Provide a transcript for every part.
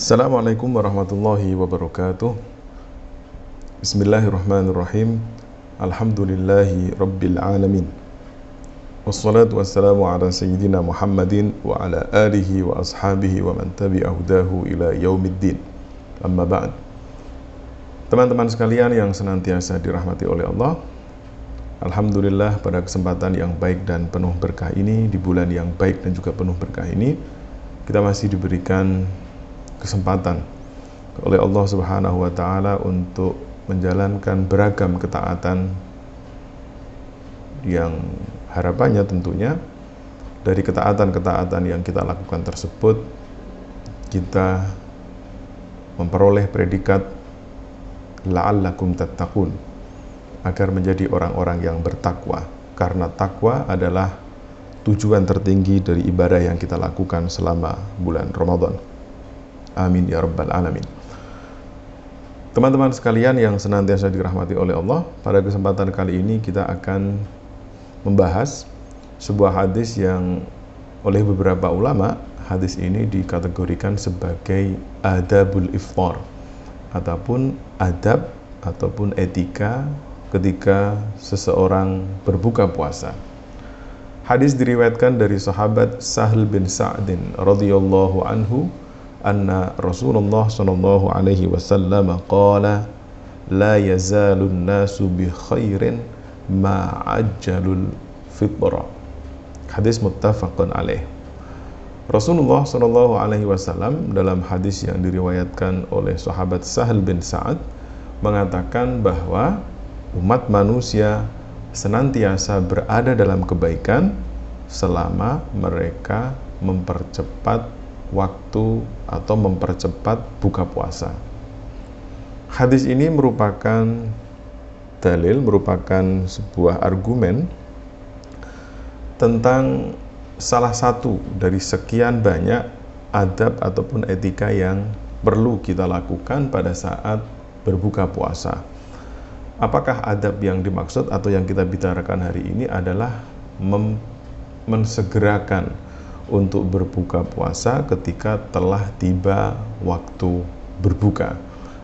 Assalamualaikum warahmatullahi wabarakatuh. Bismillahirrahmanirrahim. Alhamdulillahi Rabbil Alamin. Wassalatu wassalamu ala Sayyidina Muhammadin Wa ala alihi wa ashabihi wa man tabi'ahudahu ila yaumiddin. Amma ba'd. Teman-teman sekalian yang senantiasa dirahmati oleh Allah Alhamdulillah pada kesempatan yang baik dan penuh berkah ini Di bulan yang baik dan juga penuh berkah ini Kita masih diberikan kesempatan oleh Allah Subhanahu wa taala untuk menjalankan beragam ketaatan yang harapannya tentunya dari ketaatan-ketaatan yang kita lakukan tersebut kita memperoleh predikat la'allakum tattaqun agar menjadi orang-orang yang bertakwa karena takwa adalah tujuan tertinggi dari ibadah yang kita lakukan selama bulan Ramadan. Amin ya rabbal alamin. Teman-teman sekalian yang senantiasa dirahmati oleh Allah, pada kesempatan kali ini kita akan membahas sebuah hadis yang oleh beberapa ulama hadis ini dikategorikan sebagai adabul iftar ataupun adab ataupun etika ketika seseorang berbuka puasa. Hadis diriwayatkan dari sahabat Sahal bin Sa'din radhiyallahu anhu anna Rasulullah sallallahu alaihi wasallam qala la yazalun nasu bi khairin ma ajjalul fitra. Hadis muttafaqun alaih. Rasulullah sallallahu alaihi wasallam dalam hadis yang diriwayatkan oleh sahabat Sahal bin Sa'ad mengatakan bahwa umat manusia senantiasa berada dalam kebaikan selama mereka mempercepat waktu atau mempercepat buka puasa. Hadis ini merupakan dalil, merupakan sebuah argumen tentang salah satu dari sekian banyak adab ataupun etika yang perlu kita lakukan pada saat berbuka puasa. Apakah adab yang dimaksud atau yang kita bicarakan hari ini adalah mensegerakan untuk berbuka puasa ketika telah tiba waktu berbuka.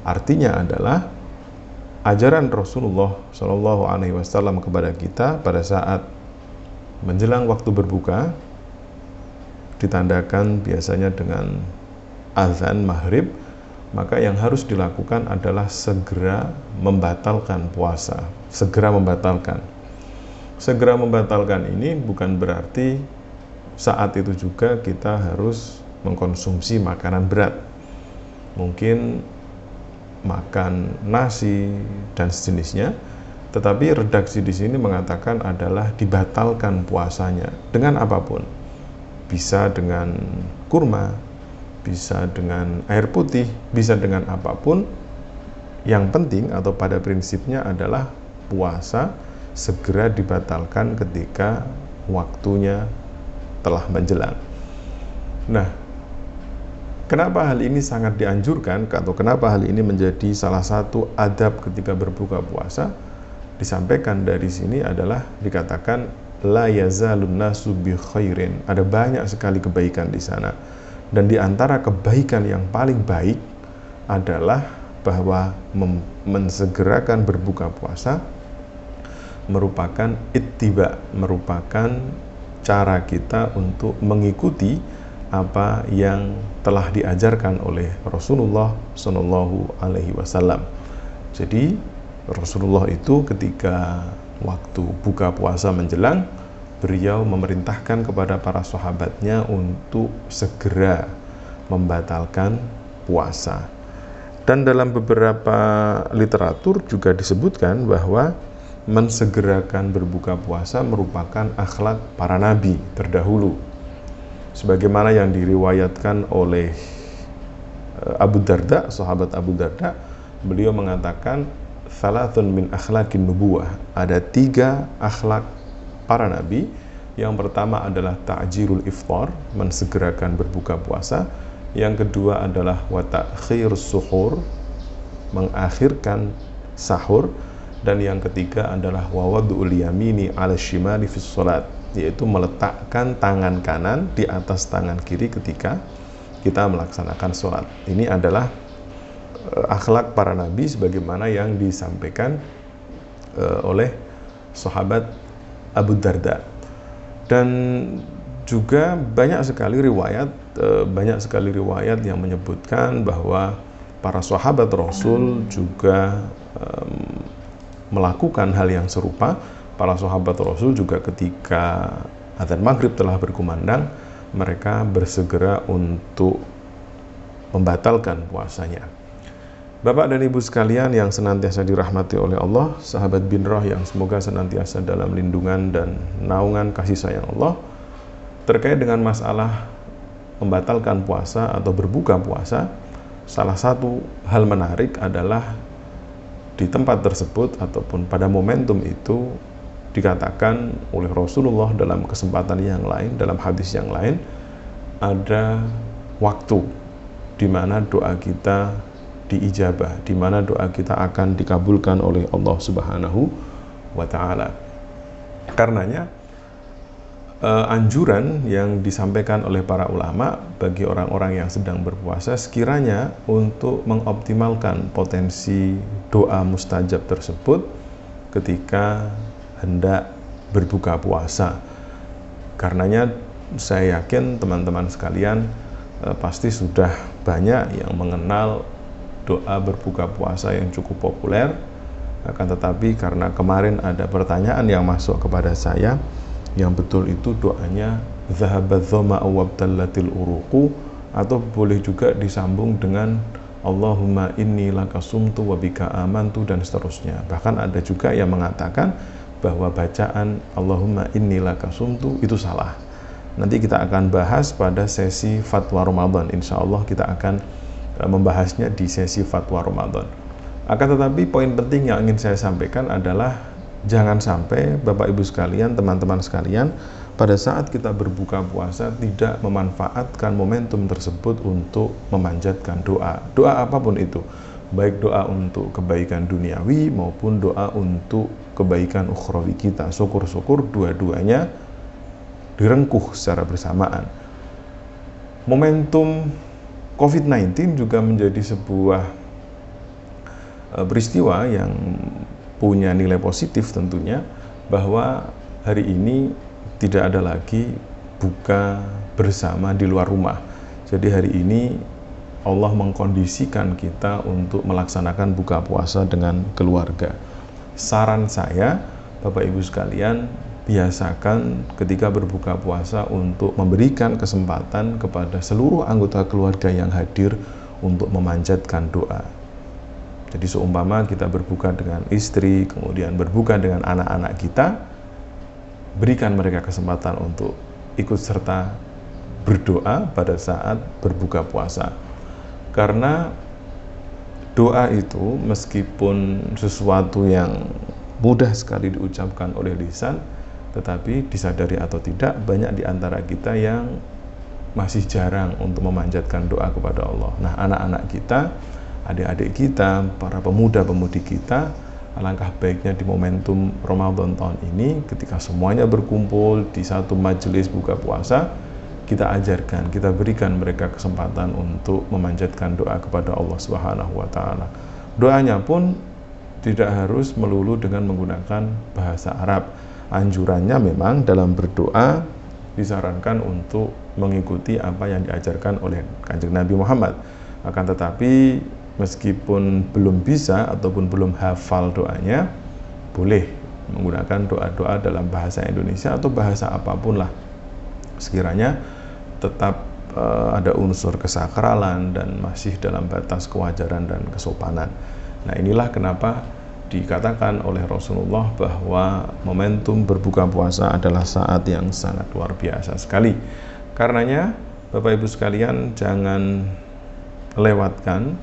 Artinya adalah ajaran Rasulullah Shallallahu Alaihi Wasallam kepada kita pada saat menjelang waktu berbuka ditandakan biasanya dengan azan maghrib maka yang harus dilakukan adalah segera membatalkan puasa segera membatalkan segera membatalkan ini bukan berarti saat itu juga kita harus mengkonsumsi makanan berat. Mungkin makan nasi dan sejenisnya, tetapi redaksi di sini mengatakan adalah dibatalkan puasanya dengan apa pun. Bisa dengan kurma, bisa dengan air putih, bisa dengan apa pun. Yang penting atau pada prinsipnya adalah puasa segera dibatalkan ketika waktunya telah menjelang. Nah, kenapa hal ini sangat dianjurkan atau kenapa hal ini menjadi salah satu adab ketika berbuka puasa? Disampaikan dari sini adalah dikatakan la yazalun nasu bi khairin. Ada banyak sekali kebaikan di sana. Dan di antara kebaikan yang paling baik adalah bahwa mensegerakan berbuka puasa merupakan ittiba, merupakan cara kita untuk mengikuti apa yang telah diajarkan oleh Rasulullah Shallallahu Alaihi Wasallam. Jadi Rasulullah itu ketika waktu buka puasa menjelang, beliau memerintahkan kepada para sahabatnya untuk segera membatalkan puasa. Dan dalam beberapa literatur juga disebutkan bahwa mensegerakan berbuka puasa merupakan akhlak para nabi terdahulu. Sebagaimana yang diriwayatkan oleh eh, Abu Darda, sahabat Abu Darda, beliau mengatakan salatun min akhlaqin nubuwah. Ada tiga akhlak para nabi. Yang pertama adalah ta'jirul iftar, mensegerakan berbuka puasa. Yang kedua adalah wa ta'khir suhur, mengakhirkan sahur dan yang ketiga adalah wawadul yamini ala shimali fis salat yaitu meletakkan tangan kanan di atas tangan kiri ketika kita melaksanakan sholat. Ini adalah uh, akhlak para nabi sebagaimana yang disampaikan uh, oleh sahabat Abu Darda. Dan juga banyak sekali riwayat uh, banyak sekali riwayat yang menyebutkan bahwa para sahabat Rasul juga melakukan hal yang serupa. Para sahabat Rasul juga ketika adzan maghrib telah berkumandang, mereka bersegera untuk membatalkan puasanya. Bapak dan Ibu sekalian yang senantiasa dirahmati oleh Allah, sahabat bin Roh yang semoga senantiasa dalam lindungan dan naungan kasih sayang Allah, terkait dengan masalah membatalkan puasa atau berbuka puasa, salah satu hal menarik adalah di tempat tersebut ataupun pada momentum itu dikatakan oleh Rasulullah dalam kesempatan yang lain, dalam hadis yang lain, ada waktu di mana doa kita diijabah, di mana doa kita akan dikabulkan oleh Allah Subhanahu wa taala. Karenanya uh, anjuran yang disampaikan oleh para ulama bagi orang-orang yang sedang berpuasa sekiranya untuk mengoptimalkan potensi doa mustajab tersebut ketika hendak berbuka puasa. Karenanya saya yakin teman-teman sekalian eh, pasti sudah banyak yang mengenal doa berbuka puasa yang cukup populer. Akan tetapi karena kemarin ada pertanyaan yang masuk kepada saya, yang betul itu doanya zahabat dhoma awabtallatil uruku atau boleh juga disambung dengan Allahumma inni laka sumtu wa bika amantu dan seterusnya. Bahkan ada juga yang mengatakan bahwa bacaan Allahumma innila kasumtu itu salah. Nanti kita akan bahas pada sesi fatwa Ramadan. Insya Allah kita akan e, membahasnya di sesi fatwa Ramadan. Akan tetapi poin penting yang ingin saya sampaikan adalah jangan sampai Bapak Ibu sekalian, teman-teman sekalian, pada saat kita berbuka puasa tidak memanfaatkan momentum tersebut untuk memanjatkan doa. Doa apa pun itu baik doa untuk kebaikan duniawi maupun doa untuk kebaikan ukhrawi kita. Syukur-syukur dua-duanya direngkuh secara bersamaan. Momentum COVID-19 juga menjadi sebuah e, peristiwa yang punya nilai positif tentunya bahwa hari ini tidak ada lagi buka bersama di luar rumah. Jadi hari ini Allah mengkondisikan kita untuk melaksanakan buka puasa dengan keluarga. Saran saya, Bapak Ibu sekalian, biasakan ketika berbuka puasa untuk memberikan kesempatan kepada seluruh anggota keluarga yang hadir untuk memanjatkan doa. Jadi seumpama kita berbuka dengan istri, kemudian berbuka dengan anak-anak kita, berikan mereka kesempatan untuk ikut serta berdoa pada saat berbuka puasa karena doa itu meskipun sesuatu yang mudah sekali diucapkan oleh lisan tetapi disadari atau tidak banyak di antara kita yang masih jarang untuk memanjatkan doa kepada Allah. Nah, anak-anak kita, adik-adik kita, para pemuda-pemudi kita, alangkah baiknya di momentum Ramadan tahun ini ketika semuanya berkumpul di satu majelis buka puasa, kita ajarkan, kita berikan mereka kesempatan untuk memanjatkan doa kepada Allah Subhanahu wa taala. Doanya pun tidak harus melulu dengan menggunakan bahasa Arab. Anjurannya memang dalam berdoa disarankan untuk mengikuti apa yang diajarkan oleh Kanjeng Nabi Muhammad. Akan tetapi meskipun belum bisa ataupun belum hafal doanya, boleh menggunakan doa-doa dalam bahasa Indonesia atau bahasa apa pun lah. Sekiranya tetap uh, ada unsur kesakralan dan masih dalam batas kewajaran dan kesopanan. Nah, inilah kenapa dikatakan oleh Rasulullah bahwa momentum berbuka puasa adalah saat yang sangat luar biasa sekali. Karenanya, Bapak Ibu sekalian, jangan lewatkan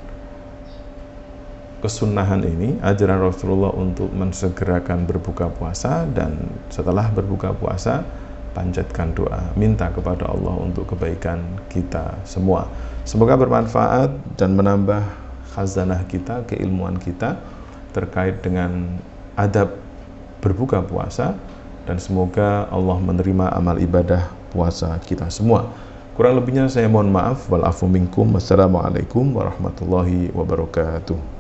kesunahan ini, ajaran Rasulullah untuk mensegerakan berbuka puasa dan setelah berbuka puasa panjatkan doa, minta kepada Allah untuk kebaikan kita semua. Semoga bermanfaat dan menambah khazanah kita, keilmuan kita terkait dengan adab berbuka puasa dan semoga Allah menerima amal ibadah puasa kita semua. Kurang lebihnya saya mohon maaf. Minkum. Wassalamualaikum warahmatullahi wabarakatuh.